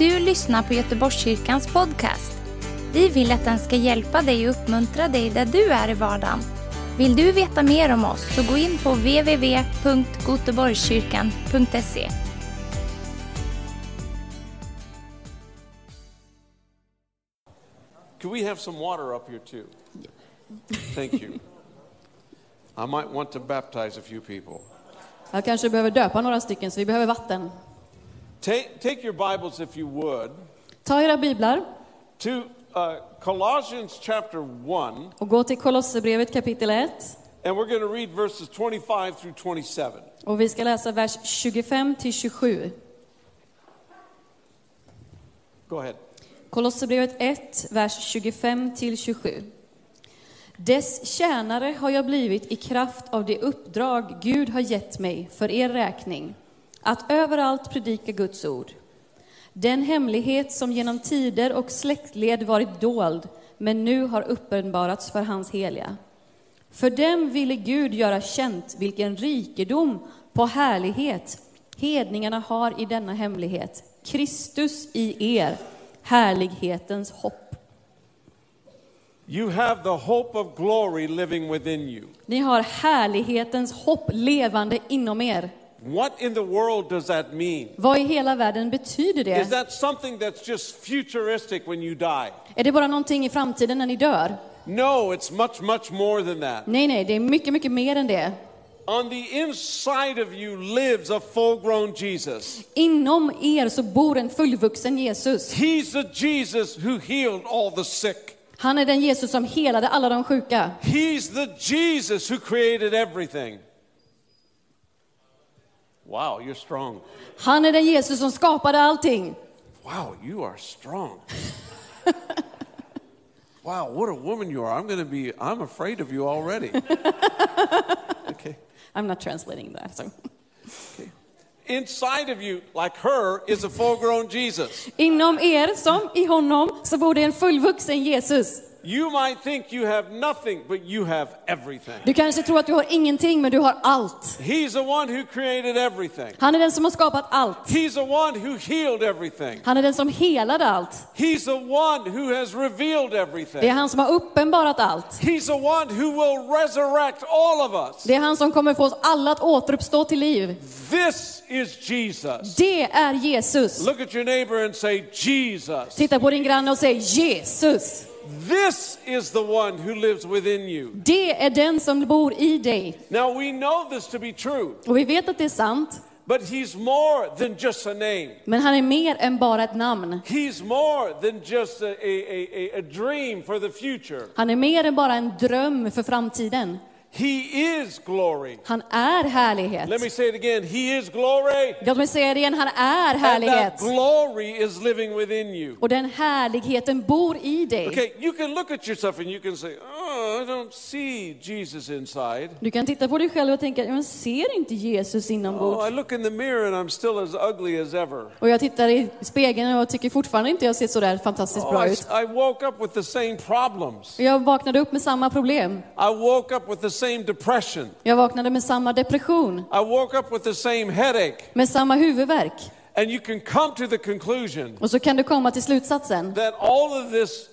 du lyssnar på Göteborgskyrkans podcast. Vi vill att den ska hjälpa dig och uppmuntra dig där du är i vardagen. Vill du veta mer om oss så gå in på www.goteborgskyrkan.se. Could we have some water up here too? Thank you. I might want to baptize a few people. Jag kanske behöver döpa några stycken, så vi behöver vatten. Take, take your Bibles, if you would, Ta era biblar to uh, Colossians chapter 1, och gå till Kolosserbrevet kapitel 1. and we're going to read verses 25 through 27. Och vi ska läsa vers 25 till 27. Go ahead. Kolosserbrevet 1, vers 25 till 27. Dess tjänare har jag blivit i kraft av det uppdrag Gud har gett mig för er räkning, att överallt predika Guds ord. Den hemlighet som genom tider och släktled varit dold, men nu har uppenbarats för hans heliga. För dem ville Gud göra känt vilken rikedom på härlighet hedningarna har i denna hemlighet, Kristus i er, härlighetens hopp. You have the hope of glory living within you. Ni har härlighetens hopp levande inom er. What in the world does that mean? Vad i hela världen betyder Is det? that something that's just futuristic when you die? Är det bara någonting i framtiden när ni dör? No, it's much, much more than that. Nej, nej, det är mycket, mycket mer än det. On the inside of you lives a full grown Jesus. Inom er så bor en fullvuxen Jesus. He's the Jesus who healed all the sick. Han är den Jesus som helade alla de sjuka. He's the Jesus who created everything. Wow, you're strong. Han är den Jesus som skapade allting. Wow, you are strong. wow, what a woman you are. I'm going to be, I'm afraid of you already. okay. I'm not translating that. So. Okay. Inside of you, like her, is a full grown Jesus. Inom er, som i honom, så bor det en fullvuxen Jesus. You might think you have nothing, but you have everything. Du kanske tror att du har ingenting, men du har allt. He's the one who created everything. Han är den som har skapat allt. He's the one who healed everything. Han är den som helade allt. He's the one who has revealed Det är everything. han som har uppenbarat allt. He's the one who will resurrect all of us. Det är han som kommer få oss alla att återuppstå till liv. This is Jesus. Det är Jesus. Look at your neighbor and say, Jesus. Titta på din granne och säg Jesus. This is the one who lives within you. Det är den som bor i dig. Now we know this to be true, Och vi vet att det är sant, but he's more than just a name. men han är mer än bara ett namn. He's more than just a, a, a, a dream for the future. Han är mer än bara en dröm för framtiden. He is glory. Han är härlighet. Let me say it again. He is glory. Låt mig säga det igen, han är And that härlighet. glory is living within you. Och den härligheten bor i dig. Okay, you can look at yourself and you can say, Oh, I don't see Jesus inside. Du kan titta på dig själv och tänka, jag ser inte Jesus Oh, inombords. I look in the mirror and I'm still as ugly as ever. Och jag tittar i spegeln och tycker fortfarande inte jag ser så där fantastiskt Oh, bra I, ut. I woke up with the same problems. Jag vaknade upp med samma problem. I woke up with the same depression. Jag vaknade med samma depression, I woke up with the same headache. med samma huvudvärk. And you can come to the conclusion Och så kan du komma till slutsatsen that all of this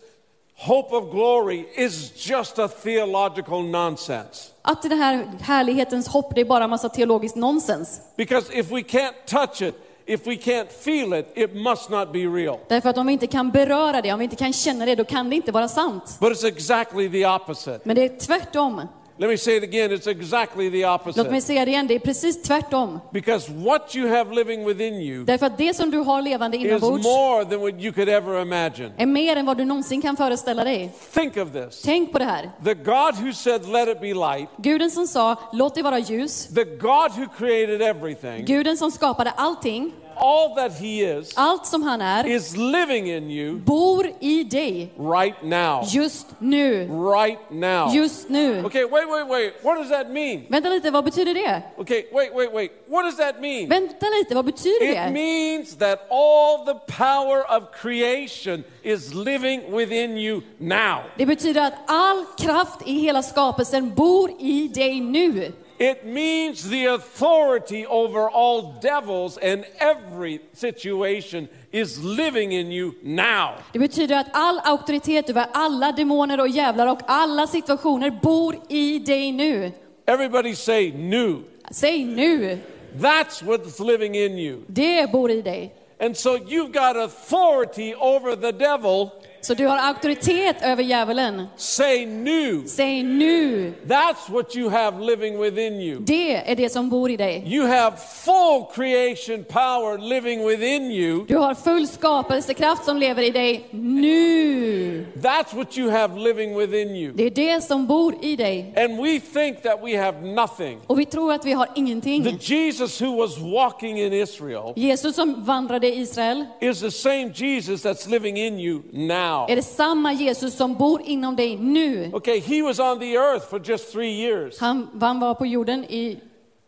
hope of glory is just a theological nonsense. att det här härlighetens hopp, det är bara massa teologiskt nonsens. Because if we can't touch it, if we can't feel it, it must not be real. Därför att om vi inte kan beröra det, om vi inte kan känna det, då kan det inte vara sant. But it's exactly the opposite. Men det är tvärtom. Let me say it again it's exactly the Låt mig opposite. säga det igen, det är precis tvärtom. Because what you have living within you Därför att det som du har levande is inombords more than what you could ever imagine. är mer än vad du någonsin kan föreställa dig. Think of this. Tänk på det här. The God who said, Let it be light, Guden som sa, låt det vara ljus. the God who created everything, Guden som skapade allting, all that He is, allt som han är, is living in you bor i dig right now. just nu. Right now. Just nu. Okay, wait, wait, wait. What does that mean? Vänta lite, vad betyder det? Okay, wait, wait, wait. What does that mean? Vänta lite, vad betyder It det? means that all the power of creation is living within you now. Det betyder att all kraft i hela skapelsen bor i dig nu. It means the authority over all devils and every situation is living in you now. Det betyder att all auktoritet över alla demoner och djävlar och alla situationer bor i dig nu. Everybody say new. Säg nu. That's what's living in you. Det bor i dig. And so you've got authority over the devil. Så du har auktoritet över djävulen. Say new. Säg nu. That's what you have living within you. Det är det som bor i dig. You have full creation power living within you. Du har full skapelsekraft som lever i dig nu. That's what you have living within you. Det är det som bor i dig. And we think that we have nothing. Och vi tror att vi har The ingenting. Jesus who was walking in Israel Jesus som vandrade i Israel is the same Jesus that's living in you now. Är det samma Jesus som bor inom dig nu. Okay, he was on the earth for just three years, Han, han var på jorden i,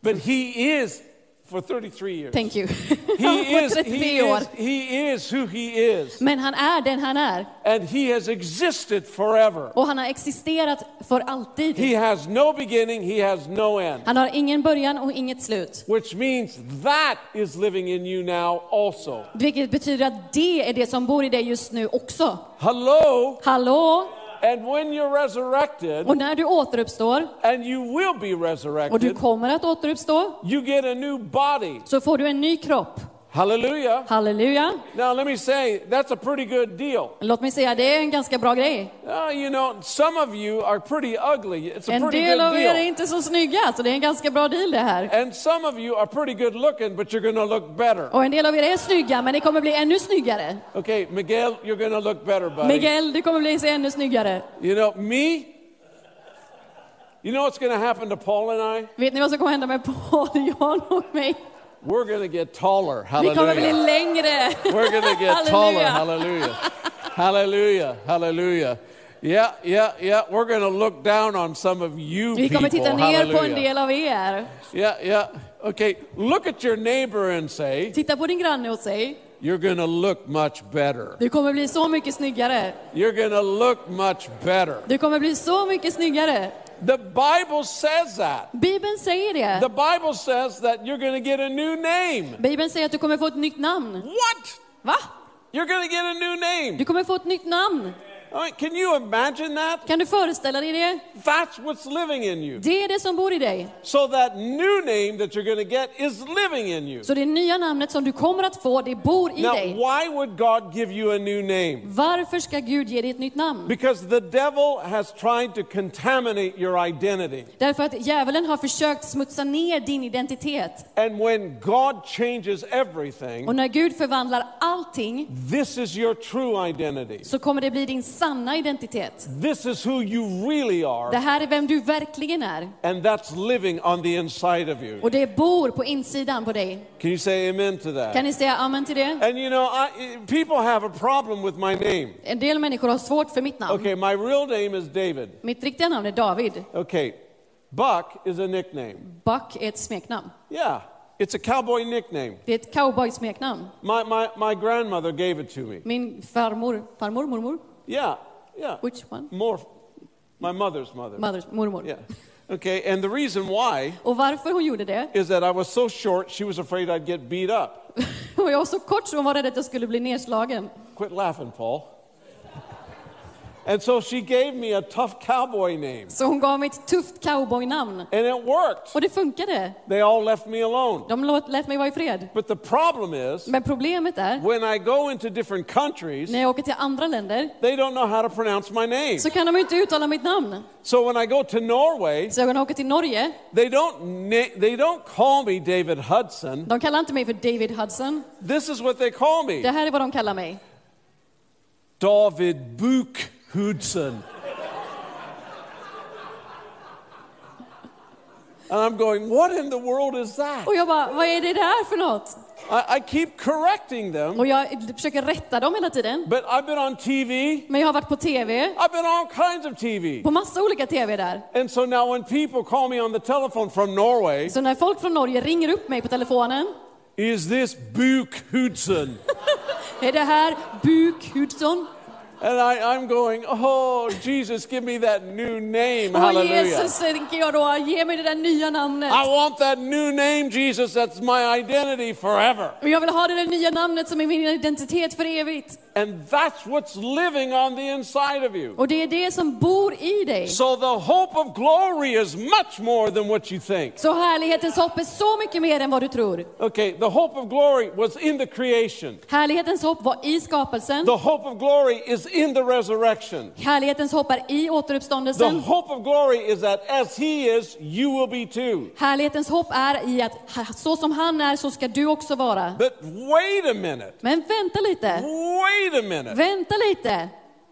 but he is for 33 years. thank you, He is, 33 he år. is, he is who he is. Men han är den han är. And he has existed forever. Och han har existerat för alltid. He has no beginning, he has no end. Han har ingen början och inget slut. Which means that is living in you now also. Vilket betyder att det är det som bor i dig just nu också. Hello? Hallå? And when you're resurrected, Och när du återuppstår, and you will be och du resurrected, kommer att återuppstå, you get a new body. så får du en ny kropp. Hallelujah. Halleluja. Now, let me say, that's a pretty good deal. Låt mig säga, det är en ganska bra grej. Uh, you know, some of you are pretty ugly. It's a En pretty del av er är inte så snygga, så det är en ganska bra deal det här. And some of you are pretty good looking, but you're to look better. Och en del av er är snygga, men ni kommer bli ännu snyggare. Okay, Miguel, you're to look better, buddy. Miguel, du kommer bli se ännu snyggare. You know, me, you know what's to happen to Paul and I? Vet ni vad som kommer hända med Paul, Jan och mig? We're going to get taller. Vi kommer bli Hallelujah. längre. We're going to get taller. Halleluja. Hallelujah. Hallelujah. Hallelujah. Yeah, yeah, yeah. We're going to look down on some of you Vi kommer people. titta ner på en Hallelujah. del av er. Yeah, yeah. Okay, look at your neighbor and say, Titta på din granne och säg, you're look much better. du kommer bli så mycket snyggare. You're look much better. Du kommer bli så mycket snyggare. The Bible says that. Bibeln säger The. Bible says that you're going to get a new name. Bibeln säger att du kommer få ett nytt namn. What? Va? You're going to get a new name. Du kommer få ett nytt namn. Can you imagine that? Kan du föreställa dig det? That's what's living in you. Det är det som bor i dig. So that new name that you're going to get is living in you. Så det nya namnet som du kommer att få, det bor i Now, dig. why would God give you a new name? Varför ska Gud ge dig ett nytt namn? Because the devil has tried to contaminate your identity. Därför att djävulen har försökt smutsa ner din identitet. And when God changes everything, Och när Gud förvandlar allting this is your true identity. så kommer det bli din sanna identitet. This is who you really Det are, här är vem du verkligen är. and that's living on the inside of you. Och det bor på insidan på dig. Can you say amen to Kan that? ni säga amen till det? And you know, I, people have a problem with my name. En del människor har svårt för mitt namn. Okay, my real name is David. Mitt riktiga namn är David. Okay, Buck is a nickname. Buck är ett smeknamn. Yeah, it's a cowboy nickname. Det är ett cowboy-smeknamn. My, my, my grandmother gave it to me. Min farmor, farmor, mormor? Yeah, yeah. Which one? More, my mother's mother. Mothers, mormor. Yeah. Okay, and the reason why Och varför hon gjorde det? is that I was so short, she was afraid I'd get beat up. Och jag var så kort så hon var rädd att jag skulle bli nedslagen. Quit laughing, Paul. And so she gave me a tough cowboy name. Så hon gav mig ett tufft cowboynamn. And it worked. Och det funkade. They all left me alone. De lät mig vara i fred. But the problem is, Men problemet är, when I go into different countries, när jag åker till andra länder they don't know how to pronounce my name. så kan de inte uttala mitt namn. So when I go to Norway, Så jag åker till Norge, they don't they don't call me David Hudson. de kallar inte mig för David Hudson. This is what they call Det me. här är vad de kallar mig. David Buk Hudson. And I'm going, what in the world is that? Och jag bara, vad är det där för något? I, I keep correcting them, Och jag försöker rätta dem hela tiden. but I've been on TV. Men jag har varit på TV, I've been on kinds of TV. på massa olika TV där. And so now when people call me on the telephone from Norway, Så när folk från Norge ringer upp mig på telefonen, is this Buk Hudson? är det här Buk Hudson? And I, I'm going, oh, Jesus, give me that new name. Och Hallelujah. Jesus tänker jag då, ge mig det där nya namnet. I want that new name, Jesus. That's my identity forever. Och jag vill ha det där nya namnet som är min identitet för evigt. And that's what's living on the inside of you. Och det är det som bor i dig. So the hope of glory is much more than what you think. Så härlighetens hopp är så mycket mer än vad du tror. Okay, the hope of glory was in the creation. Härlighetens hopp var i skapelsen. The hope of glory is in the resurrection. Härlighetens hopp är i The återuppståndelsen. hope of glory is that as he is, you will be too. Härlighetens hopp är i att så som han är så ska du också vara. But wait a minute. Men vänta lite. Wait a minute. Vänta lite.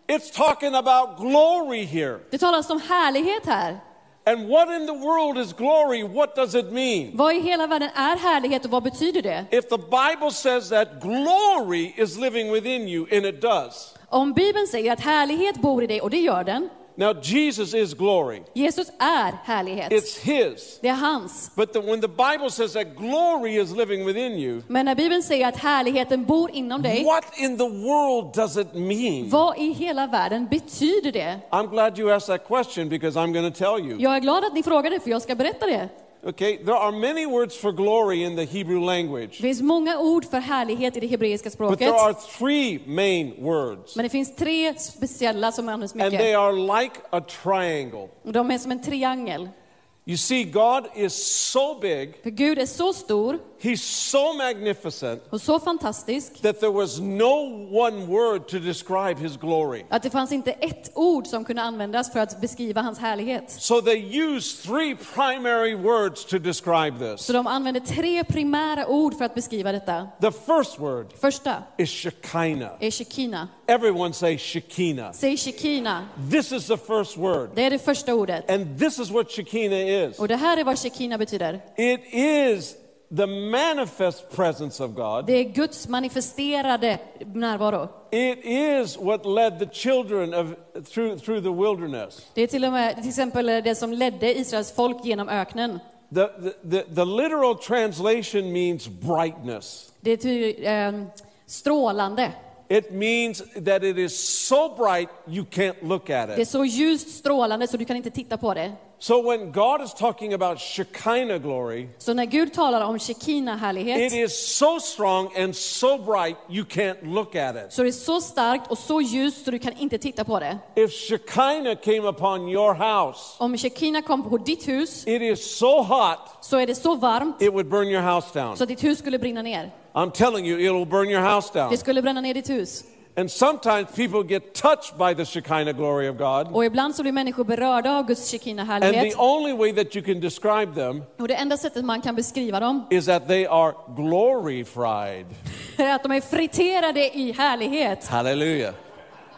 It's talking about glory here. Det talas om härlighet här. And what in the world is glory? What does it mean? Vad i hela världen är härlighet och vad betyder det? If the Bible says that glory is living within you, and it does. Om Bibeln säger att härlighet bor i dig, och det gör den. Now, Jesus is glory, Jesus är härlighet. it's His. Det är hans. But the, when the Bible says that glory is living within you, Men när Bibeln säger att härligheten bor inom dig, what in the world does it mean? vad i hela världen betyder det? I'm glad you asked that question because I'm going to tell you. Jag är glad att ni frågade för jag ska berätta det. Okay, there are many words for glory in the Hebrew language, Det finns många ord för härlighet i det hebreiska but språket. there are three main words, Men det finns tre speciella som används and they mycket. are like a triangle. Och de är som en triangel. You see, God is so big, För Gud är så stor He's so magnificent och så fantastisk that there was no one word to describe His glory. att det fanns inte ett ord som kunde användas för att beskriva hans härlighet. So they used three primary words to describe this. Så de använde tre primära ord för att beskriva detta. The first word Första is Shekinah. är Shekina. Everyone say Shekinah. Säg Shekina. This is the first word. Det är det första ordet. And this is what Shekinah is Och det här är vad Shekina betyder. it is the manifest presence of God, Det är Guds manifesterade närvaro. it is what led the children of, through, through the wilderness. Det är till och med till exempel det som ledde Israels folk genom öknen. The, the, the, the literal translation means brightness. Det är ty, eh, strålande. It means that it is so bright you can't look at Det är it. så ljust strålande så du kan inte titta på det. So when God is talking about Shekinah glory, Så när Gud talar om it Shekina-härlighet is so strong and so bright you can't look at it. så är det så starkt och så ljust så du kan inte titta på det. If Shekinah came upon your house, Om Shekina kom på ditt hus it is so hot så är det så varmt it would burn your house down. så ditt hus skulle brinna ner. I'm telling you, it will burn your house down. Det skulle bränna ner ditt hus. And sometimes people get touched by the Shekinah glory of God. Och ibland så blir människor berörda av Guds And the only way that you can describe them Och det enda sättet man kan beskriva dem is that they are glory fried. är att de är friterade i härlighet. Hallelujah.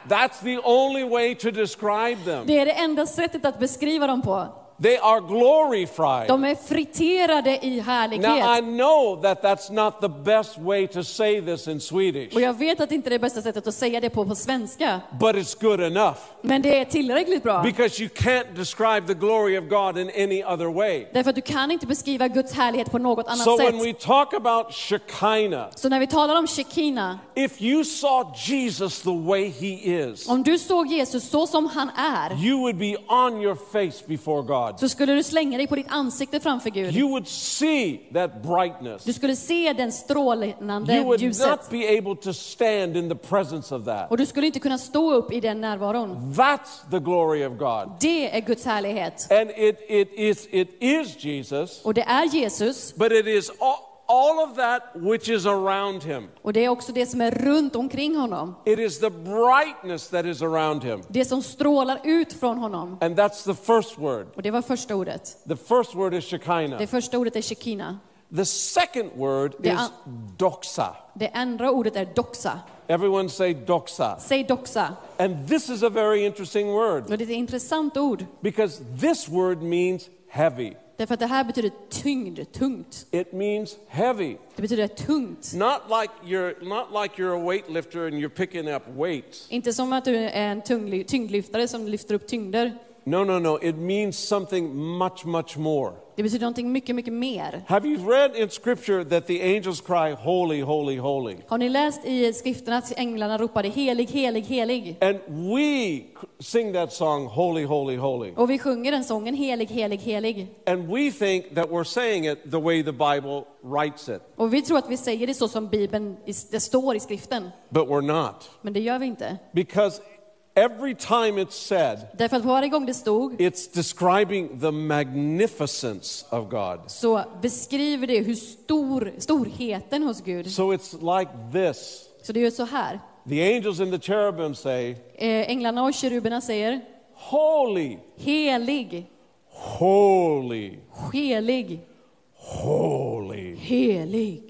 That's the only way to describe them. Det är det enda sättet att beskriva dem på. They are glory fried. De är friterade i Now, I härlighet. know that that's not the best way to say this in Swedish, Och jag vet att det inte är det bästa sättet att säga det på på svenska. but it's good enough Men det är tillräckligt bra. because you can't describe the glory of God in any other way. Därför att du kan inte beskriva Guds härlighet på något annat So, when sätt. we talk about Shekinah, Så när vi talar om Shekina, if you saw Jesus the way he is, om du såg Jesus så som han är, you would be on your face before God. Så skulle du slänga dig på ditt ansikte framför Gud. You would see that brightness. Du skulle se den strålande You would ljuset. not be able to stand in the presence of that. Och du skulle inte kunna stå upp i den närvaron. That's the glory of God. Det är Guds härlighet. And it, it, is, it is Jesus, Och det är Jesus. but it is all, all of that which is around him. Och det är också det som är runt omkring honom. It is the brightness that is around him. Det som strålar ut från honom. And that's the first word. Och det var första ordet. The first word is Det Shekinah. första ordet är Shekina. The second word The is doxa. Det andra ordet är doxa. Everyone say doxa. Säg doxa. And this is a very interesting word Och det är ett intressant ord. because this word means heavy. Därför att det här betyder tyngd, tungt. It means heavy. Det betyder tungt. Not like you're not like you're a weightlifter and you're picking up weights. Inte som att du är en tyngdlyftare som lyfter upp tyngder. No, no, no. It means something much, much more. Det betyder någonting mycket, mycket mer. Have you read in Scripture that the angels cry, Holy, holy, holy? Har ni läst i skrifterna att änglarna ropade helig, helig, helig? And we sing that song, Holy, holy, holy. Och vi sjunger den sången, helig, helig, helig. And we think that we're saying it the way the Bible writes it, Och vi tror att vi säger det så som Bibeln, det står i skriften. but we're not. Men det gör vi inte. Because every time it's said, Därför att varje gång det stod it's describing the magnificence of God. så beskriver det hur stor, storheten hos Gud. So it's like this. Så det är så här. The angels and the cherubim say, Eh, Änglarna och keruberna säger Holy, helig, holy, helig, holy. helig.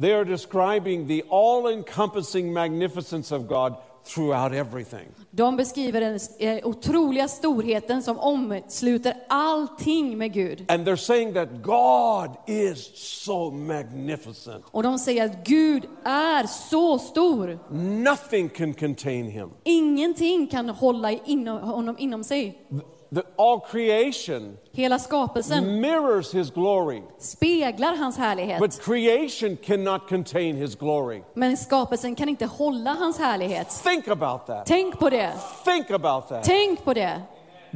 They are describing the all encompassing magnificence of God throughout everything. De beskriver den eh, otroliga storheten som omsluter allting med Gud. And they're saying that God is so magnificent. Och de säger att Gud är så stor. Nothing can contain him. Ingenting kan hålla inom, honom inom sig. The, all creation Hela skapelsen mirrors his glory, speglar hans härlighet. but creation cannot contain his glory. Men skapelsen kan inte hålla hans härlighet. Think about that. Tänk på det. Think about that. Tänk på det.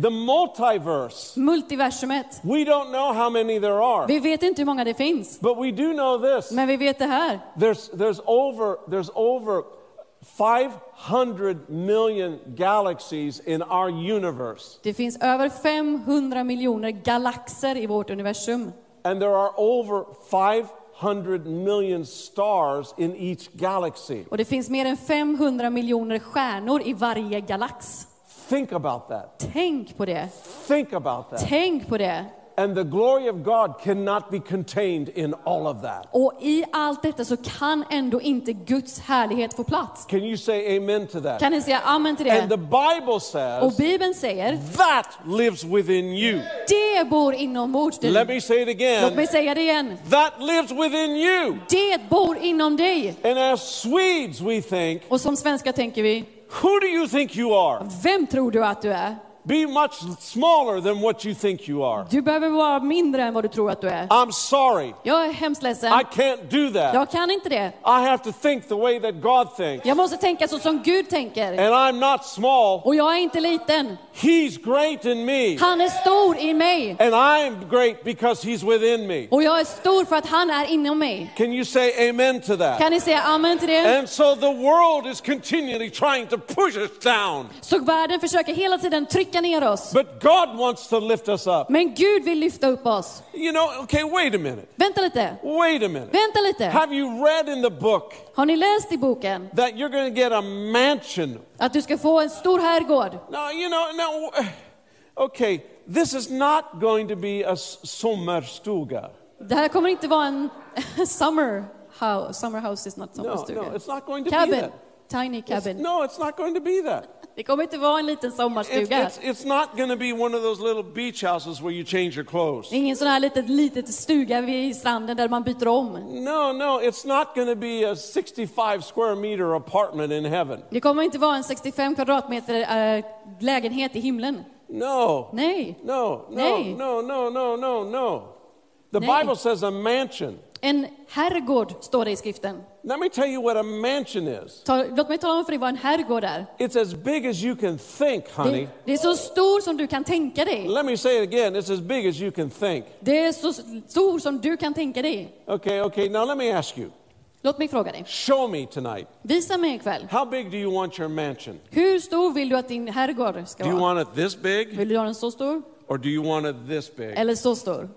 The multiverse. Multiversumet. We don't know how many there are, Vi vet inte hur många det finns. but we do know this. Men vi vet det här. There's, there's, over, there's over 500 million galaxies in our universe, Det finns över 500 miljoner galaxer i vårt universum. and there are over 500 million stars in each galaxy. Och det finns mer än 500 miljoner stjärnor i varje galax. Think about that. Tänk på det. Think about that. Tänk på det. And the glory of God cannot be contained in all of that. Och i allt detta så kan ändå inte Guds härlighet få plats. Can you say amen to that? Kan ni säga amen till And the det? Bible Och says Bibeln säger, that lives within you. det bor inombords Let dig. me say it Låt mig again. säga det igen. That lives within you. Det bor inom dig. And as Swedes, we think, Och som svenskar tänker vi, who do you think you are? vem tror du att du är? Be much smaller than what you think you are. Du behöver vara mindre än vad du tror att du är. I'm sorry. Jag är hemskt ledsen. I can't do that. Jag kan inte det. I have to think the way that God thinks. Jag måste tänka så som Gud tänker. And I'm not small. Och jag är inte liten. He's great in me. Han är stor i mig. And I'm great because He's within me. Och jag är stor för att han är inom mig. Can you say amen to that? Kan ni säga amen till det? And so the world is continually trying to push us down. Så världen försöker hela tiden trycka ner oss. But God wants to lift us up. Men Gud vill lyfta upp oss. You know, okay, wait a minute. Vänta lite. Wait a minute. Vänta lite. Have you read in the book Har ni läst i boken that you're going to get a mansion? att du ska få en stor herrgård? No, you know, no. Okay, this is not going to be a sommarstuga. Det här kommer inte vara en summer house. Summer house is not No, sommarstuga. no, it's not going to be Cabin. that. Tiny It's- cabin. no, it's not going to be that. Det kommer inte vara en liten It's, sommarstuga. it's, it's not going to be one of those little beach houses where you change your clothes. Det är ingen sån här litet, litet stuga vid stranden där man byter om. No, no, it's not going to be a 65 square meter apartment in heaven. Det kommer inte vara en 65 kvadratmeter äh, lägenhet i himlen. No. Nej. No, no, Nej. no, no, no, no, no. The Nej. Bible says a mansion. En herrgård står det i skriften. Let me tell you what a mansion is. Ta, låt mig tala om för dig vad en herrgård är. It's as big as you can think, honey. Det, det är så stor som du kan tänka dig. Let me say it again. It's as big as you can think. Det är så stor som du kan tänka dig. Okay, okay. Now let me ask you. Låt mig fråga dig. Show me tonight. Visa mig ikväll. How big do you want your mansion? Hur stor vill du att din herrgård ska Do you vara? want it this big Vill du ha den så stor or do you want it this big? eller så stor?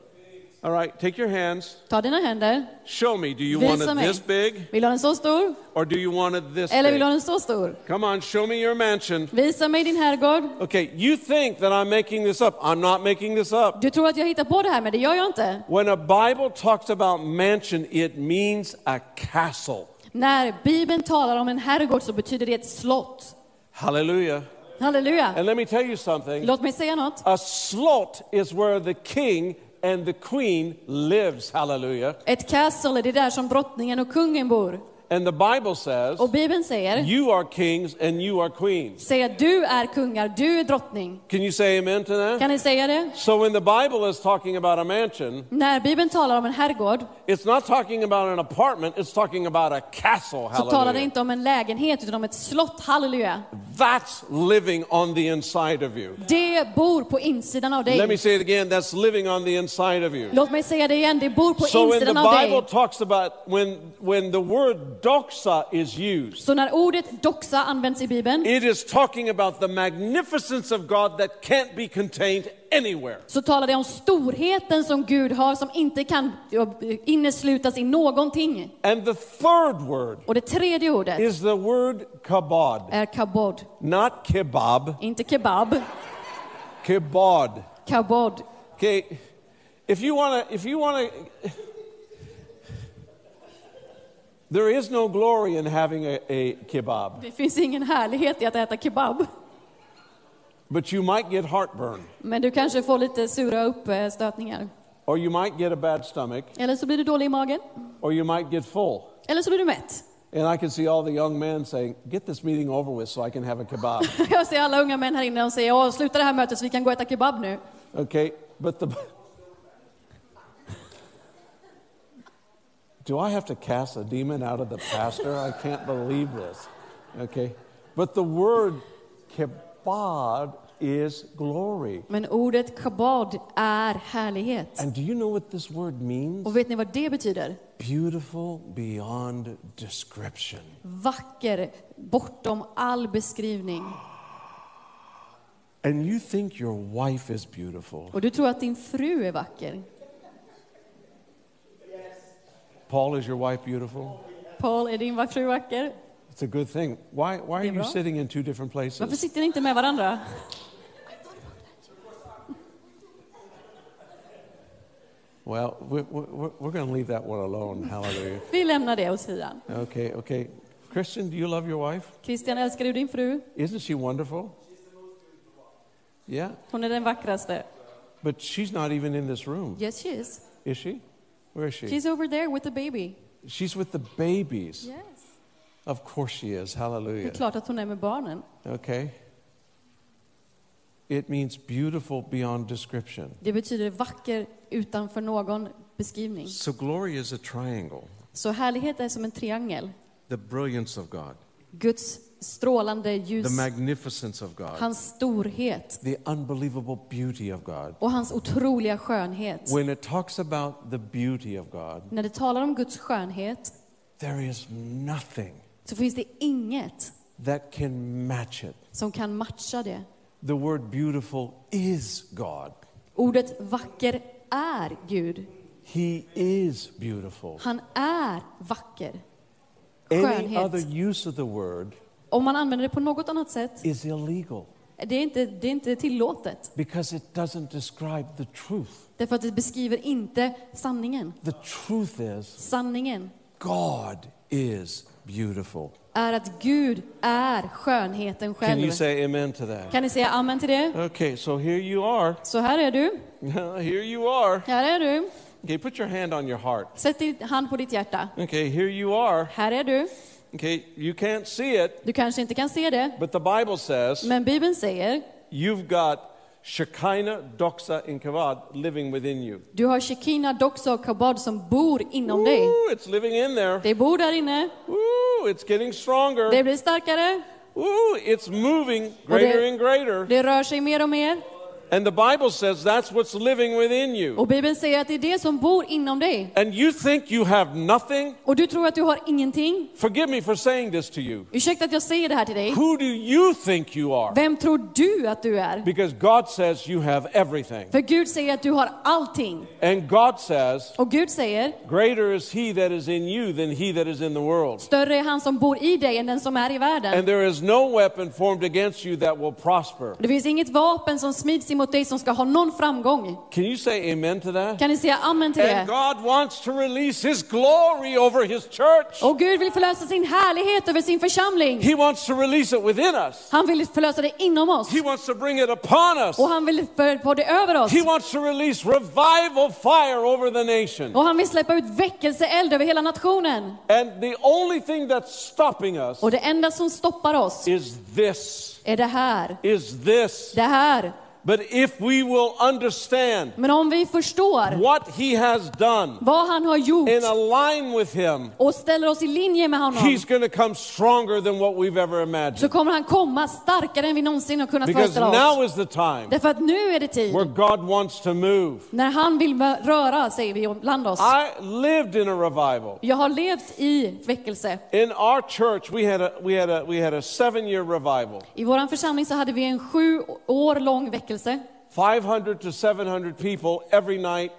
All right, take your hands. Ta dina händer. Show me. Do you want it mig. this big Vill du ha den så stor or do you want it this eller vill du ha den så stor? Come on, show me your mansion. Visa mig din herrgård. Okay, you think that I'm making this up. I'm not making this up. Du tror att jag hittar på det här, men det gör jag inte. When a Bible talks about mansion, it means a castle. När Bibeln talar om en herrgård så betyder det ett slott. Hallelujah. Halleluja. And let me tell you something. Låt mig säga något. A slot is where the king and the queen lives. Hallelujah. Ett castle är det där som drottningen och kungen bor. And the Bible says, Och Bibeln säger, You are kings and you are queens. säger du är kungar, du är drottning. Can you say amen to that? Kan ni säga det? So when the Bible is talking about a mansion, När Bibeln talar om en herrgård it's not talking about an apartment, it's talking about a castle. så talar det Hallelujah. inte om en lägenhet utan om ett slott, halleluja. That's living on the inside of you. Det bor på insidan av Let me dig. say it again, that's living on the inside of you. Låt mig säga det igen, det bor på So when the insidan av Bible dig. talks about when when the word doxa is used, Så när ordet doxa används i Bibeln it is talking about the magnificence of God that can't be contained anywhere. så talar det om storheten som Gud har som inte kan inneslutas i någonting. And the third word Och det tredje ordet is the word kabod, är kabod. not kebab, Inte kebab, kabod. kabod. Okay, if you want to, if you want to, there is no glory in having a, a kebab, Det finns ingen härlighet i att äta kebab. but you might get heartburn, Men du kanske får lite sura uppstötningar. or you might get a bad stomach, Eller så blir du dålig i magen. or you might get full. Eller så blir du mätt. And I can see all the young men saying, "Get this meeting over with, so I can have a kebab." Jag ser alla unga män här inne och säger Åh, sluta det här mötet så vi kan gå och äta kebab nu. Okay, but the. Do I have to cast a demon out of the pastor? I can't believe this. Okay, but the word kebab is glory. Men ordet kabod är härlighet. And do you know what this word means? Och vet ni vad det betyder? Beautiful beyond description. Vacker, bortom all beskrivning. And you think your wife is beautiful. Och du tror att din fru är vacker. Paul, is your wife beautiful? Paul, är din fru vacker? It's a good thing. Why, why are you sitting in two different Varför places? sitter ni inte med varandra? Well, we're, we're, we're going to leave that one alone. Hallelujah. Vi lämnar det åt sidan. Okay, okay. Christian, do you love your wife? Christian, älskar du din fru? Isn't she wonderful? Yeah, Hon är den vackraste. but she's not even in this room, Yes, she is. is she? Where is she? She's over there with the baby. She's with the babies. Yes. Of course she is. Det är Hallelujah. klart att hon är med barnen. Okay. It means beautiful beyond description. Det betyder vacker utanför någon beskrivning. So glory is a triangle, Så härlighet är som en triangel. the brilliance of God, Guds strålande ljus, the magnificence of God, hans storhet the unbelievable beauty of God. och hans otroliga skönhet. When it talks about the beauty of God, När det talar om Guds skönhet there is nothing så finns det inget that can match it. som kan matcha det. The word beautiful is God. Ordet vacker är Gud. He is beautiful. Han är vacker. Any Skönhet. other use of the word Om man använder det på något annat sätt, is illegal det är inte, det är inte tillåtet. because it doesn't describe the truth. Därför att det beskriver inte sanningen. The truth is Sanningen God is beautiful. är att Gud är skönheten Can you själv. say amen to that? Kan ni säga amen till det? Okay, so here you are. Så här är du. here you are. Här är du. Okay, put your hand on your heart. Sätt din hand på ditt hjärta. Okay, here you are. Här är du. Okay, you can't see it, Du kanske inte kan se det, but the Bible says men Bibeln säger you've got Shekinah, Doxa, and Kavod living within you. du har Shekina, Doxa och Kabod som bor inom dig. Ooh, it's living in there. Det bor där inne. Ooh, it's getting stronger. Det blir starkare. Ooh, it's moving greater and greater. Det rör sig mer och mer. And the Bible says that's what's living within you. Och Bibeln säger att det är det som bor inom dig. And you think you have nothing? Och du tror att du har ingenting. Forgive me for saying this to you. Ursäkta att jag säger det här till dig. Who do you think you are? Vem tror du att du är? Because God says you have everything. För Gud säger att du har allting. And God says, Och Gud säger, Greater is he that is in you than he that is in the world. större är han som bor i dig än den som är i And there is no weapon formed against you that will prosper. Det finns inget vapen som smids emot mot dig som ska ha någon framgång. Can you say amen to that? Kan ni säga amen till And det? God wants to release His glory over His church. Och Gud vill förlösa sin härlighet över sin församling. He wants to release it within us. Han vill förlösa det inom oss. He wants to bring it upon us. Och han vill få det över oss. He wants to release revival fire over the nation. Och han vill släppa ut väckelseeld över hela nationen. And the only thing that's stopping us Och det enda som stoppar oss is this. är det här. Is this. Det här. But if we will understand Men om vi förstår what He has done vad han har gjort and align with Him, och ställer oss i linje med honom He's going to come stronger than what we've ever så imagined. kommer han komma starkare än vi någonsin har kunnat Because föreställa now oss. is the time Därför att nu är det tid where God wants to move. när han vill röra sig bland oss. I lived in a revival. Jag har levt i väckelse. In our church, we had a, we had a, we had a seven year revival. I vår församling så hade vi en sju år lång väckelse. 500 to 700 people every night,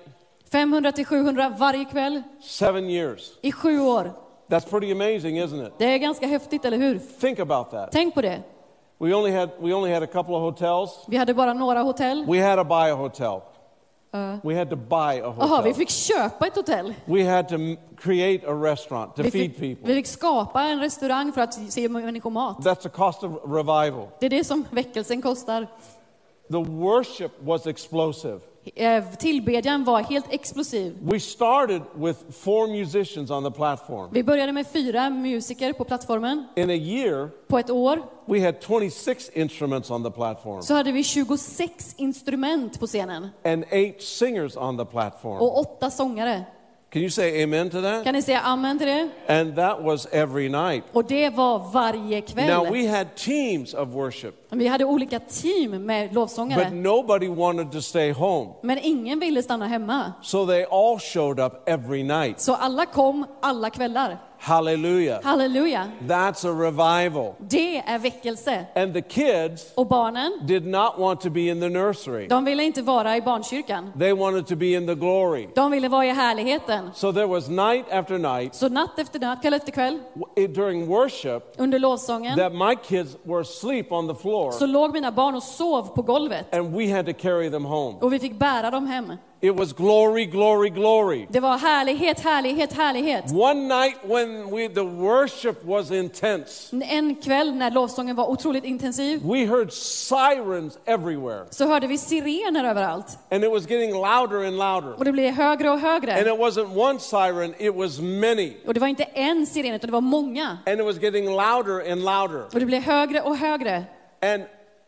500 till 700 varje kväll seven years. i sju år. That's pretty amazing, isn't it? Det är ganska häftigt, eller hur? Think about that. Tänk på det. We only had, we only had a couple of hotels. Vi hade bara några hotell. We had to buy a hotel. We had to buy a Jaha, vi hotel. fick köpa ett hotell. We had to create a restaurant to Vi feed fick, vi people. fick skapa en restaurang för att ge människor mat. That's the cost of revival. Det är det som väckelsen kostar. The worship was explosive. Eh, Tillbedjan var helt explosiv. We started with four musicians on the platform. Vi började med fyra musiker på plattformen. In a year, På ett år we had 26 instruments on the platform så hade vi 26 instrument på scenen and eight singers on the platform. och åtta sångare. Can you say amen to that? Kan ni säga amen till det? And that was every night. Och det var varje Now, kväll. we had teams of worship, Vi hade olika team med but lovsångare. nobody wanted to stay home. Men ingen ville stanna hemma. So they all showed up every night. Så alla kom alla kvällar. Hallelujah. Halleluja! That's a revival. Det är väckelse. And the kids Och barnen, did not want to be in the nursery, de ville inte vara i barnkyrkan. they wanted to be in the glory. De ville vara i härligheten. So there was night after night Så natt efter natt, kväll efter kväll, during worship under lovsången, that my kids were asleep on the floor så låg mina barn och sov på golvet. and we had to carry them home. Och vi fick bära dem hem. It was glory, glory, glory. Det var härlighet, härlighet, härlighet. One night when we, the worship was intense, En kväll när lovsången var otroligt intensiv we heard sirens everywhere. så hörde vi sirener överallt. And it was getting louder and louder. Och det blev högre och And högre. it wasn't one siren, it was many. Och det var inte en siren, utan det var många. And it was getting louder and louder. Och det blev högre och högre. And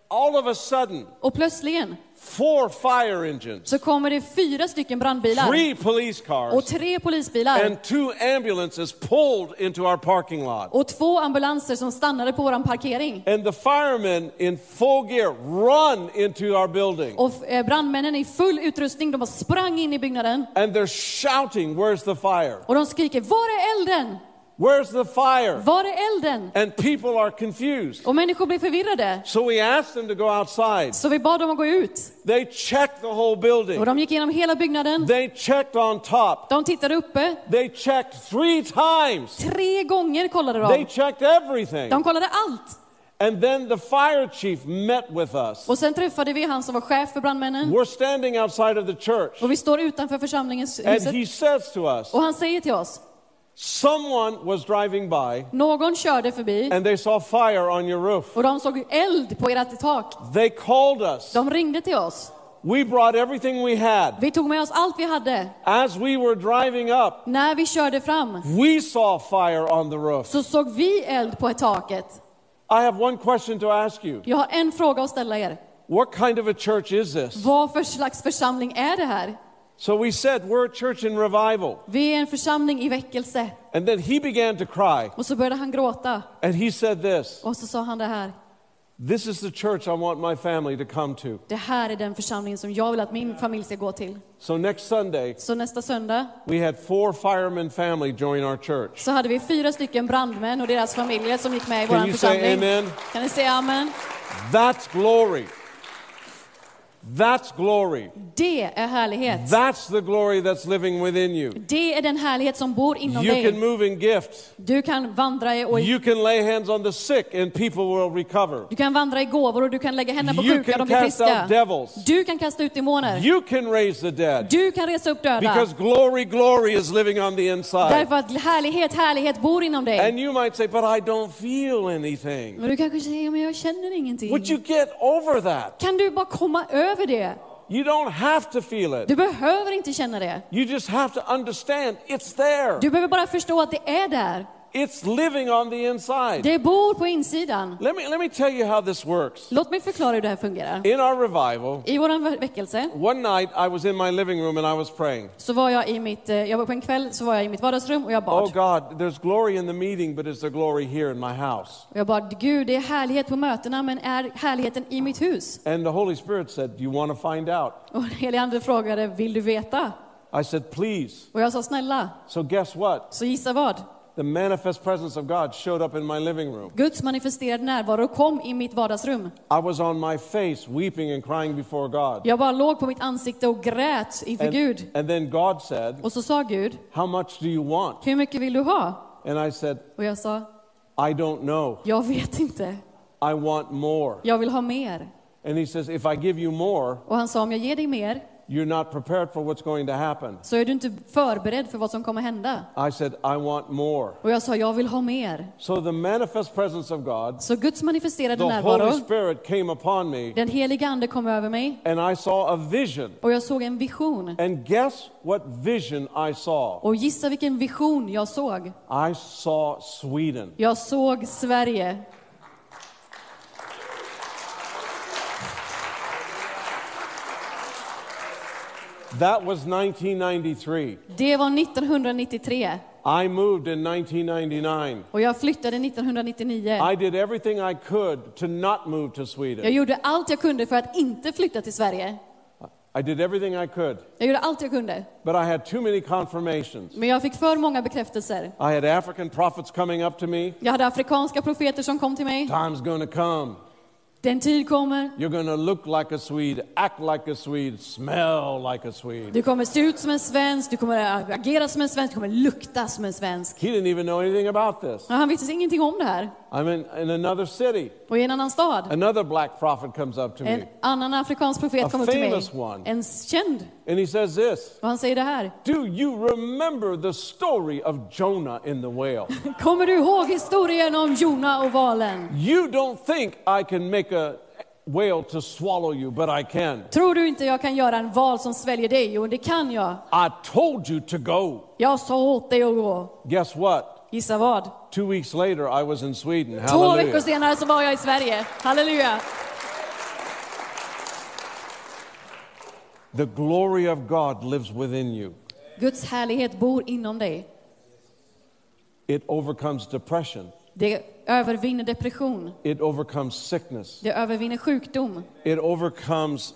all of a sudden, Och plötsligen four fire engines, så kommer det fyra stycken brandbilar three police och cars, tre polisbilar and two ambulances pulled into our parking lot. och två ambulanser som stannade på våran parkering. And the firemen in full gear run into our building. Och eh, brandmännen i full utrustning, de bara sprang in i byggnaden And they're shouting, Where's the fire? och de skriker Var är elden? Where's the fire? Var är elden? And people are confused. Och människor blir förvirrade. So we asked them to go outside. Så vi bad dem att gå ut. They checked the whole building. Och de gick igenom hela byggnaden. They checked on top. De tittade uppe. They checked three times. Tre gånger kollade They de. checked everything. De kollade allt. And then the fire chief met with us. Och sen träffade vi han som var chef för brandmännen. We're standing outside of the church. Och vi står utanför församlingens And huset. he says to us, Och han säger till oss, Someone was driving by någon körde förbi and they saw fire on your roof. och de såg eld på ert tak. They called us. De ringde till oss. We brought everything we had. Vi tog med oss allt vi hade. As we were driving up, När vi körde fram we saw fire on the roof. så såg vi eld på taket. I have one question to ask you. Jag har en fråga att ställa er. What kind of a church is this? Vad för slags församling är det här? So we said, We're a church in revival. Vi är en församling i väckelse. And then he began to cry. Och så började han gråta. And he said this Och så sa han det här. This is the church I want my family to come to. Det här är den församling som jag vill att min familj ska gå till. So next Sunday, Så nästa söndag we had four firemen family join our church. så hade vi fyra stycken brandmän och deras familjer som gick med i Can you say amen? Kan ni säga amen? That's glory. That's glory. Det är härlighet. That's the glory that's living within you. Det är den härlighet som bor inom You can dig. move in gifts. Du kan vandra i, och You can lay hands on the sick and people will recover. du kan vandra i gåvor och du kan lägga händerna på You sjuka, can de blir friska. devils. Du kan kasta ut demoner. You can raise the dead. Du kan resa upp döda. Because glory, glory is living on the inside. Därför att härlighet, härlighet bor inom dig. And you might say, but I don't feel anything. Men du kanske säger, men jag känner ingenting. Would you get over that? Kan du bara komma över det? You don't have to feel it. Du behöver inte känna det. You just have to understand it's there. Du behöver bara förstå att det är där. It's living on the inside. Det bor på insidan. Let me, let me tell you how this works. Låt mig förklara hur det här fungerar. In our revival, I vår väckelse one night I was in my living room and I was praying. så var jag i mitt, eh, jag var på en kväll så var jag i mitt vardagsrum och jag Oh bad. God, there's glory in the meeting, but is there glory here in my house? Och jag bad, Gud det är härlighet på mötena men är härligheten i mitt hus? And the Holy Spirit said, Do you want to find out? Och den helige ande frågade, vill du veta? I said, Please. Och jag sa, snälla, So guess what? så gissa vad? The manifest presence of God showed up in my living room. Guds manifesterade närvaro kom i mitt vardagsrum. I was on my face weeping and crying before God. Jag bara låg på mitt ansikte och grät inför Gud. And, and then God said, Och så sa Gud, How much do you want? hur mycket vill du ha? And I said, Och jag sa, I don't know. jag vet inte. I want more. Jag vill ha mer. And he says, If I give you more, Och han sa, om jag ger dig mer you're not prepared for what's going to happen. så är du inte förberedd för vad som kommer hända. I said, I want more. Och jag sa, jag vill ha mer. So the manifest presence of God, Så Guds manifesterade the Holy närvaro, Spirit came upon me, den heliga ande kom över mig and I saw a vision. och jag såg en vision. And guess what vision I saw? Och gissa vilken vision jag såg? I saw Sweden. Jag såg Sverige. That was 1993. Det var 1993 I moved in 1999. och jag flyttade 1999. I did everything I could to not move to Jag Sweden. gjorde allt jag kunde för att inte flytta till Sverige. I did everything I could, Jag gjorde allt jag kunde. but I had too many confirmations. Men jag fick för många bekräftelser. I had African prophets coming up to me. Jag hade afrikanska profeter som kom till mig. Time's going to come. Den tid kommer. You're to look like a Swede, act like a Swede, smell like a Swede. Du kommer se ut som en svensk, du kommer agera som en svensk, du kommer lukta som en svensk. He didn't even know anything about this. Han visste ingenting om det här. I'm in, in another city. Och i en annan stad, Another black prophet comes up to en me, annan afrikansk profet A kommer till mig. famous one. En känd. and he says this Och han säger det här. Do you remember the story of Jonah in the whale? Kommer du ihåg historien om Jona och valen? You don't think I can make a whale to swallow you, but I can. Tror du inte jag kan göra en val som sväljer dig? Jo, det kan jag. I told you to go. Jag sa åt dig att gå. Guess what? Gissa vad? Two weeks later, I was in Sweden. Två veckor Hallelujah. senare så var jag i Sverige. Halleluja! The glory of God lives within you. Guds härlighet bor inom dig. It overcomes depression. Det övervinner depression. It overcomes sickness. Det övervinner sjukdom. It overcomes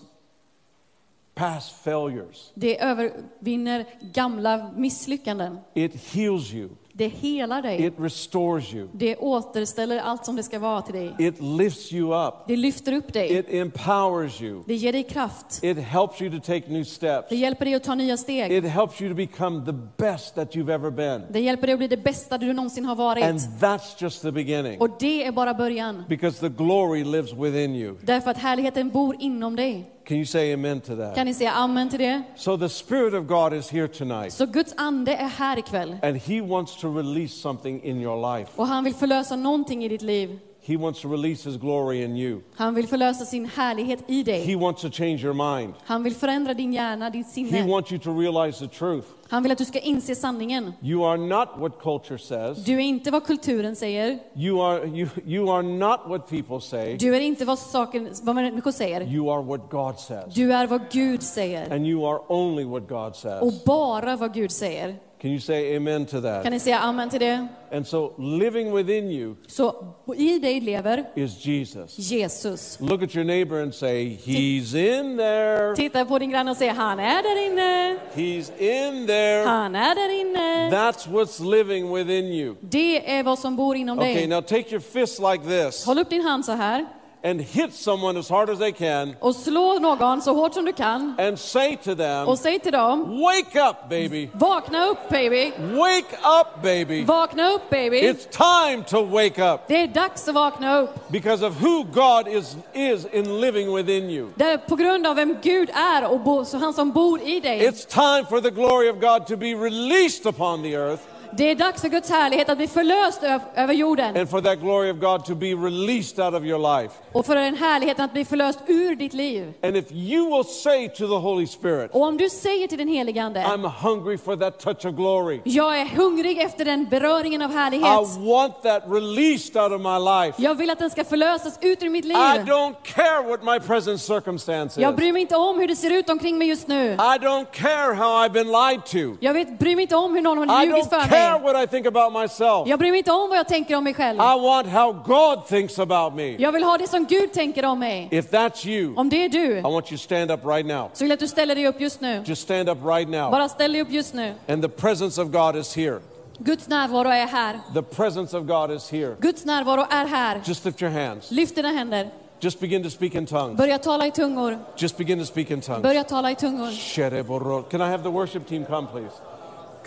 past failures. Det övervinner gamla misslyckanden. It heals you. Det helar dig. It restores you. Det återställer allt som det ska vara till dig. It lifts you up. Det lyfter upp dig. It empowers you. Det ger dig kraft. It helps you to take new steps. Det hjälper dig att ta nya steg. It helps you to become the best that you've ever been. Det hjälper dig att bli det bästa du någonsin har And varit. that's just the beginning. Och det är bara början. Because the glory lives within you. Därför att härligheten bor inom dig. Can you say amen to that? Kan ni säga amen till det? So the Spirit of God is here tonight. Så Guds ande är här ikväll. And He wants to release something in your life. Och han vill förlösa någonting i ditt liv. He wants to release His glory in you. Han vill förlösa sin härlighet i He dig. wants to change your mind. Han vill förändra din hjärna, ditt He sinne. wants you to realize the truth. Han vill att du ska inse sanningen. You are not what culture says. Du är inte vad kulturen säger. You are, you, you are not what people say. Du är inte vad, saken, vad människor säger. You are what God says. Du är vad Gud säger. And you are only what God Och says. bara vad Gud säger. Can you say amen to Kan that? ni säga amen till det? And so living within you Så i dig lever is Jesus. Jesus. Look at your neighbor and say, He's in there. Titta på din granne och säg han är där inne. He's in there. Han är där inne. That's what's living within you. Det är vad som bor inom Okay, dig. now take your fist like this. Håll upp din hand så här. And hit someone as hard as they can och slå någon så hårt som du kan and say to them, och säg till dem, Wake up, baby. vakna upp baby, Wake up, baby. vakna upp baby. It's time to wake up Det är dags att vakna upp. because of who God is, is in living within you. Det är på grund av vem Gud är och bo, så han som bor i dig. It's time for the glory of God to be released upon the earth Det är dags för Guds härlighet att bli förlöst över jorden and for that glory of God to be released out of your life. och för den härligheten att bli förlöst ur ditt liv. And if you will say to the Holy Spirit, Och om du säger till den helige Ande, I'm hungry for that touch of glory. jag är hungrig efter den beröringen av I härlighet. want that released out of my life. Jag vill att den ska förlösas ut ur mitt liv. I don't care what my present circumstance Jag bryr mig inte om hur det ser ut omkring mig just nu. I don't care how I've been lied to. Jag vet, bryr mig inte om hur någon har I ljugit för care what I think about myself. Jag bryr mig inte om vad jag tänker om mig själv. I want how God thinks about me. Jag vill ha det som Gud tänker om mig. If that's you, Om det är du, I want you to stand up right now. så vill jag att du ställer dig upp just nu. Just stand up right now. Bara ställ dig upp just nu. And the presence of God is here. Guds närvaro är här. The presence of God is here. Guds närvaro är här. Just lift your hands. Lyft dina händer. Just begin to speak in tongues. Börja tala i tungor. Just begin to speak in tongues. Börja tala i tungor. Can I have the worship team come, please?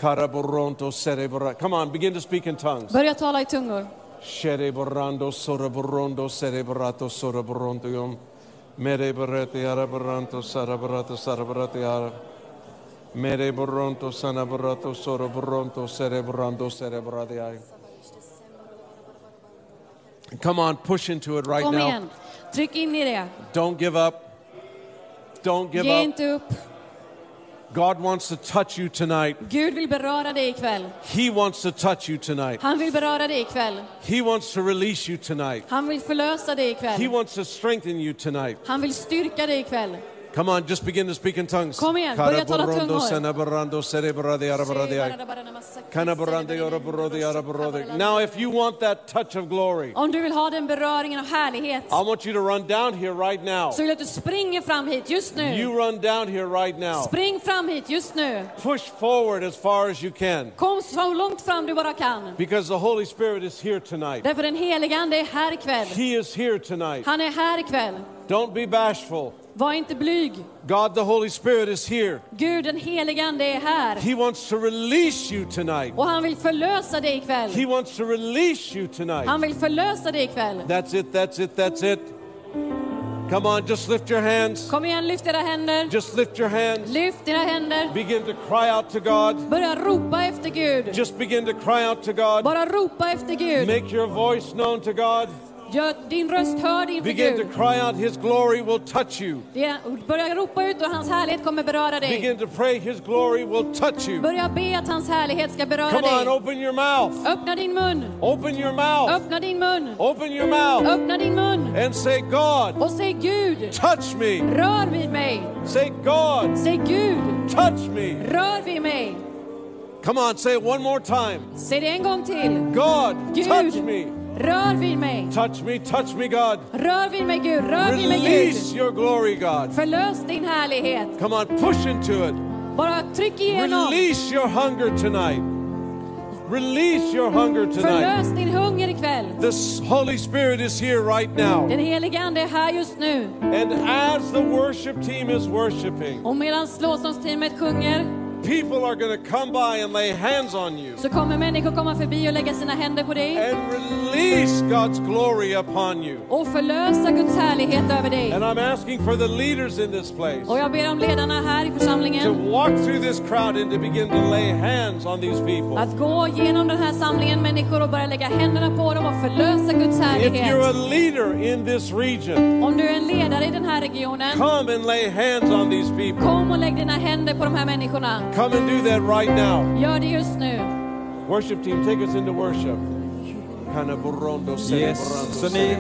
Come on, begin to speak in tongues. Börja tala i tungor. Shereborando soreborondo cerebrato. Mereborete araboranto ara. Mereboronto sanaborato soreborondo cerebrando cerebrate. Come on, push into it right Kom now. igen. Tryck in i det. Don't give up. Don't give Ge up. inte upp. God wants to touch you tonight. Gud vill beröra dig ikväll. He wants to touch you tonight. Han vill beröra dig ikväll. He wants to release you tonight. Han vill förlösa dig He ikväll. wants to strengthen you tonight. Han vill styrka dig ikväll. Come on, just begin to speak in tongues. Kom igen, börja tala tungor. senaborando cerebrade arabrade. Kanaborande araborode araborode. Now, if you want that touch of glory, Om du vill ha den beröringen av härlighet I want you to run down here right now. så vill jag att du springer fram hit just You run down here right now. Spring fram hit just nu. Push forward as far as you can Kom så långt fram du bara kan. because the Holy Spirit is here tonight. Därför den helige Ande är här ikväll. He is here tonight. Han är här ikväll. Don't be bashful. Var inte blyg. God the Holy Spirit is here. Gud den helige Ande är här. He wants to release you tonight. Och han vill förlösa dig ikväll. He wants to release you tonight. Han vill förlösa dig ikväll. That's it, that's it, that's it. Come on, just lift your hands. Kom igen, lyft dina händer. Just lift your hands. Lyft dina händer. Begin to cry out to God. Börja ropa efter Gud. Just begin to cry out to God. Bara ropa efter Gud. Make your voice known to God. Gör din röst hörd inför Begin to Gud. cry out. His glory will touch you. Det- Börja ropa ut och hans härlighet kommer beröra dig. Begin to pray. His glory will touch you. Börja be att hans härlighet ska beröra Come on, dig. open your mouth. Öppna din mun. Open your mouth. Öppna din mun. Open your mouth Öppna din mun. and say, God, Och säg Gud, touch me. rör vid mig. Say, God, Säg Gud, touch me. rör vid mig. Come on, say it one more time. Säg det en gång till. God, touch me. Rör vid mig. Touch me, touch me, God. Rör vid mig Gud, rör vid mig Release Gud. your glory, God. Förlös din härlighet. Come on, push into it. Bara tryck igenom. Release your hunger tonight. Release your hunger tonight. Förlös din hunger ikväll. The Holy Spirit is here right now. Den helige Ande är här just nu. And as the worship team is worshiping, Och medan lovsångsteamet sjunger people are going to come by and lay hands on you så kommer människor komma förbi och lägga sina händer på dig and release God's glory upon you. och förlösa Guds härlighet över dig. And I'm asking for the leaders in this place Och jag ber om ledarna här i to församlingen walk through this crowd and to begin to lay hands on these people. att gå genom den här samlingen människor och börja lägga händerna på dem och förlösa Guds If you're a härlighet. leader in this region, Om du är en ledare i den här regionen, come and lay hands on these people. kom och lägg dina händer på de här människorna. Come and do that right now. Gör det just nu. Worship team, take us into worship. Yes, så ni-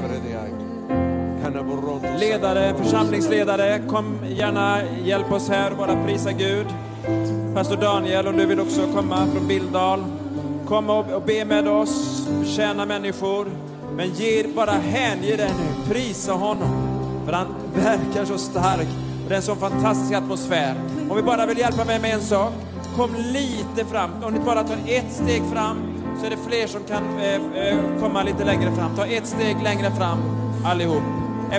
Ledare, församlingsledare, kom gärna hjälp oss här och bara prisa Gud. Pastor Daniel, om du vill också komma från Bildal. Kom och, och be med oss, tjäna människor. Men ge, bara hänge dig nu, prisa honom. För han verkar så stark. Och det är en sån fantastisk atmosfär. Om vi bara vill hjälpa mig med en sak. Kom lite fram. Om ni bara tar ett steg fram så är det fler som kan eh, eh, komma lite längre fram. Ta ett steg längre fram allihop.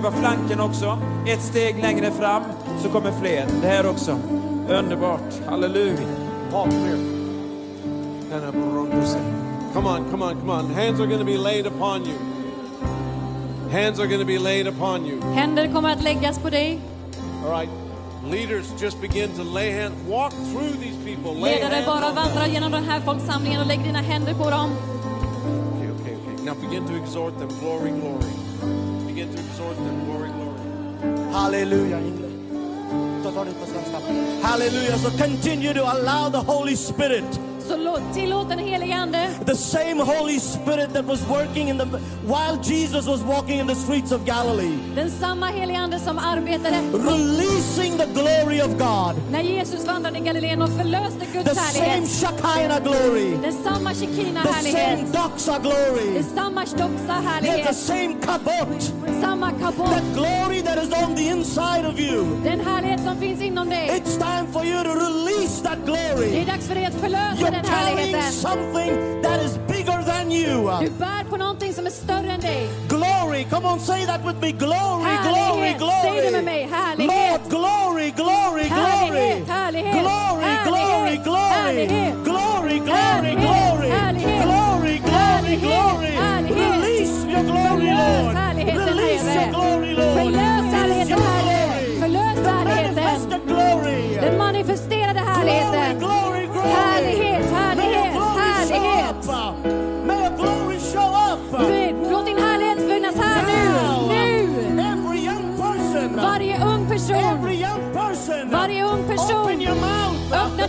på flanken också. Ett steg längre fram så kommer fler. Det här också. Underbart. Halleluja. Come on, come on, come on. Hands are going to be laid upon you. Hands are going to be laid upon you. Händer kommer att läggas på dig. All right. Leaders just begin to lay hands. Walk through these people. Lay Ledare, hands bara on them. vandra genom den här folksamlingen och lägg dina händer på dem. Okay, okay, okay. Now begin to exhort them. Glory, glory. Begin to exhort them. Glory, glory. Hallelujah. Hallelujah. So continue to allow the Holy Spirit, Så tillåt den helige Ande, the same Holy Spirit that was working in the while Jesus was walking in the streets of Galilee, den samma helige Ande som arbetade releasing the glory of God. när Jesus vandrade i Galileen och förlöste The Guds same härlighet. Shekinah glory, Den samma Shekina the same härlighet. doxa glory, samma Doxa yes, the härlighet. same kabot, Samma kabot. that glory that is on the inside of you. Den härlighet som finns inom dig. It's time for you to release that Det är glory. dags för dig att förlösa You're den härligheten. something that is bigger than you. Du bär på någonting som är större än dig. Glory, come on, say that with me. Glory, glory, glory. Säg det med mig. Härlighet. Lord, glory, glory, glory. Härlighet, härlighet, Glory, glory, glory. Glory, glory, glory. Glory, glory, glory.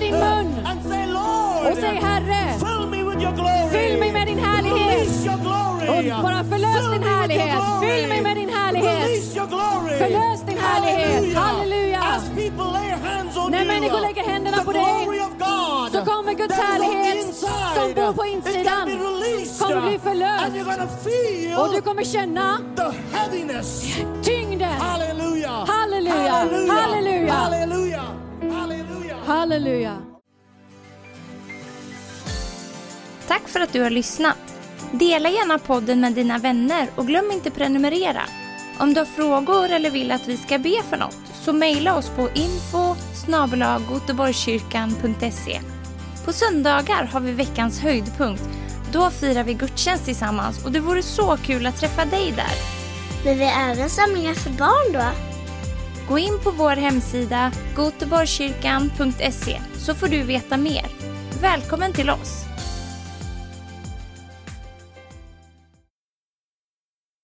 Din mun. And say, Lord. Och säg Herre, Fill me with your glory. Fyll mig med din härlighet. Och bara förlös Fill din härlighet. Fyll mig med din härlighet. Release your glory. Förlös din härlighet. Halleluja. As people lay hands on När you, människor lägger händerna på dig, så kommer Guds härlighet inside, som bor på insidan kommer bli förlöst. And you're gonna feel Och du kommer känna the heaviness. tyngden. Halleluja. Halleluja. Halleluja. Halleluja. Tack för att du har lyssnat. Dela gärna podden med dina vänner och glöm inte prenumerera. Om du har frågor eller vill att vi ska be för något så mejla oss på info. På söndagar har vi veckans höjdpunkt. Då firar vi gudstjänst tillsammans och det vore så kul att träffa dig där. Men vi har även samlingar för barn då? Gå in på vår hemsida goteborgskyrkan.se så får du veta mer. Välkommen till oss!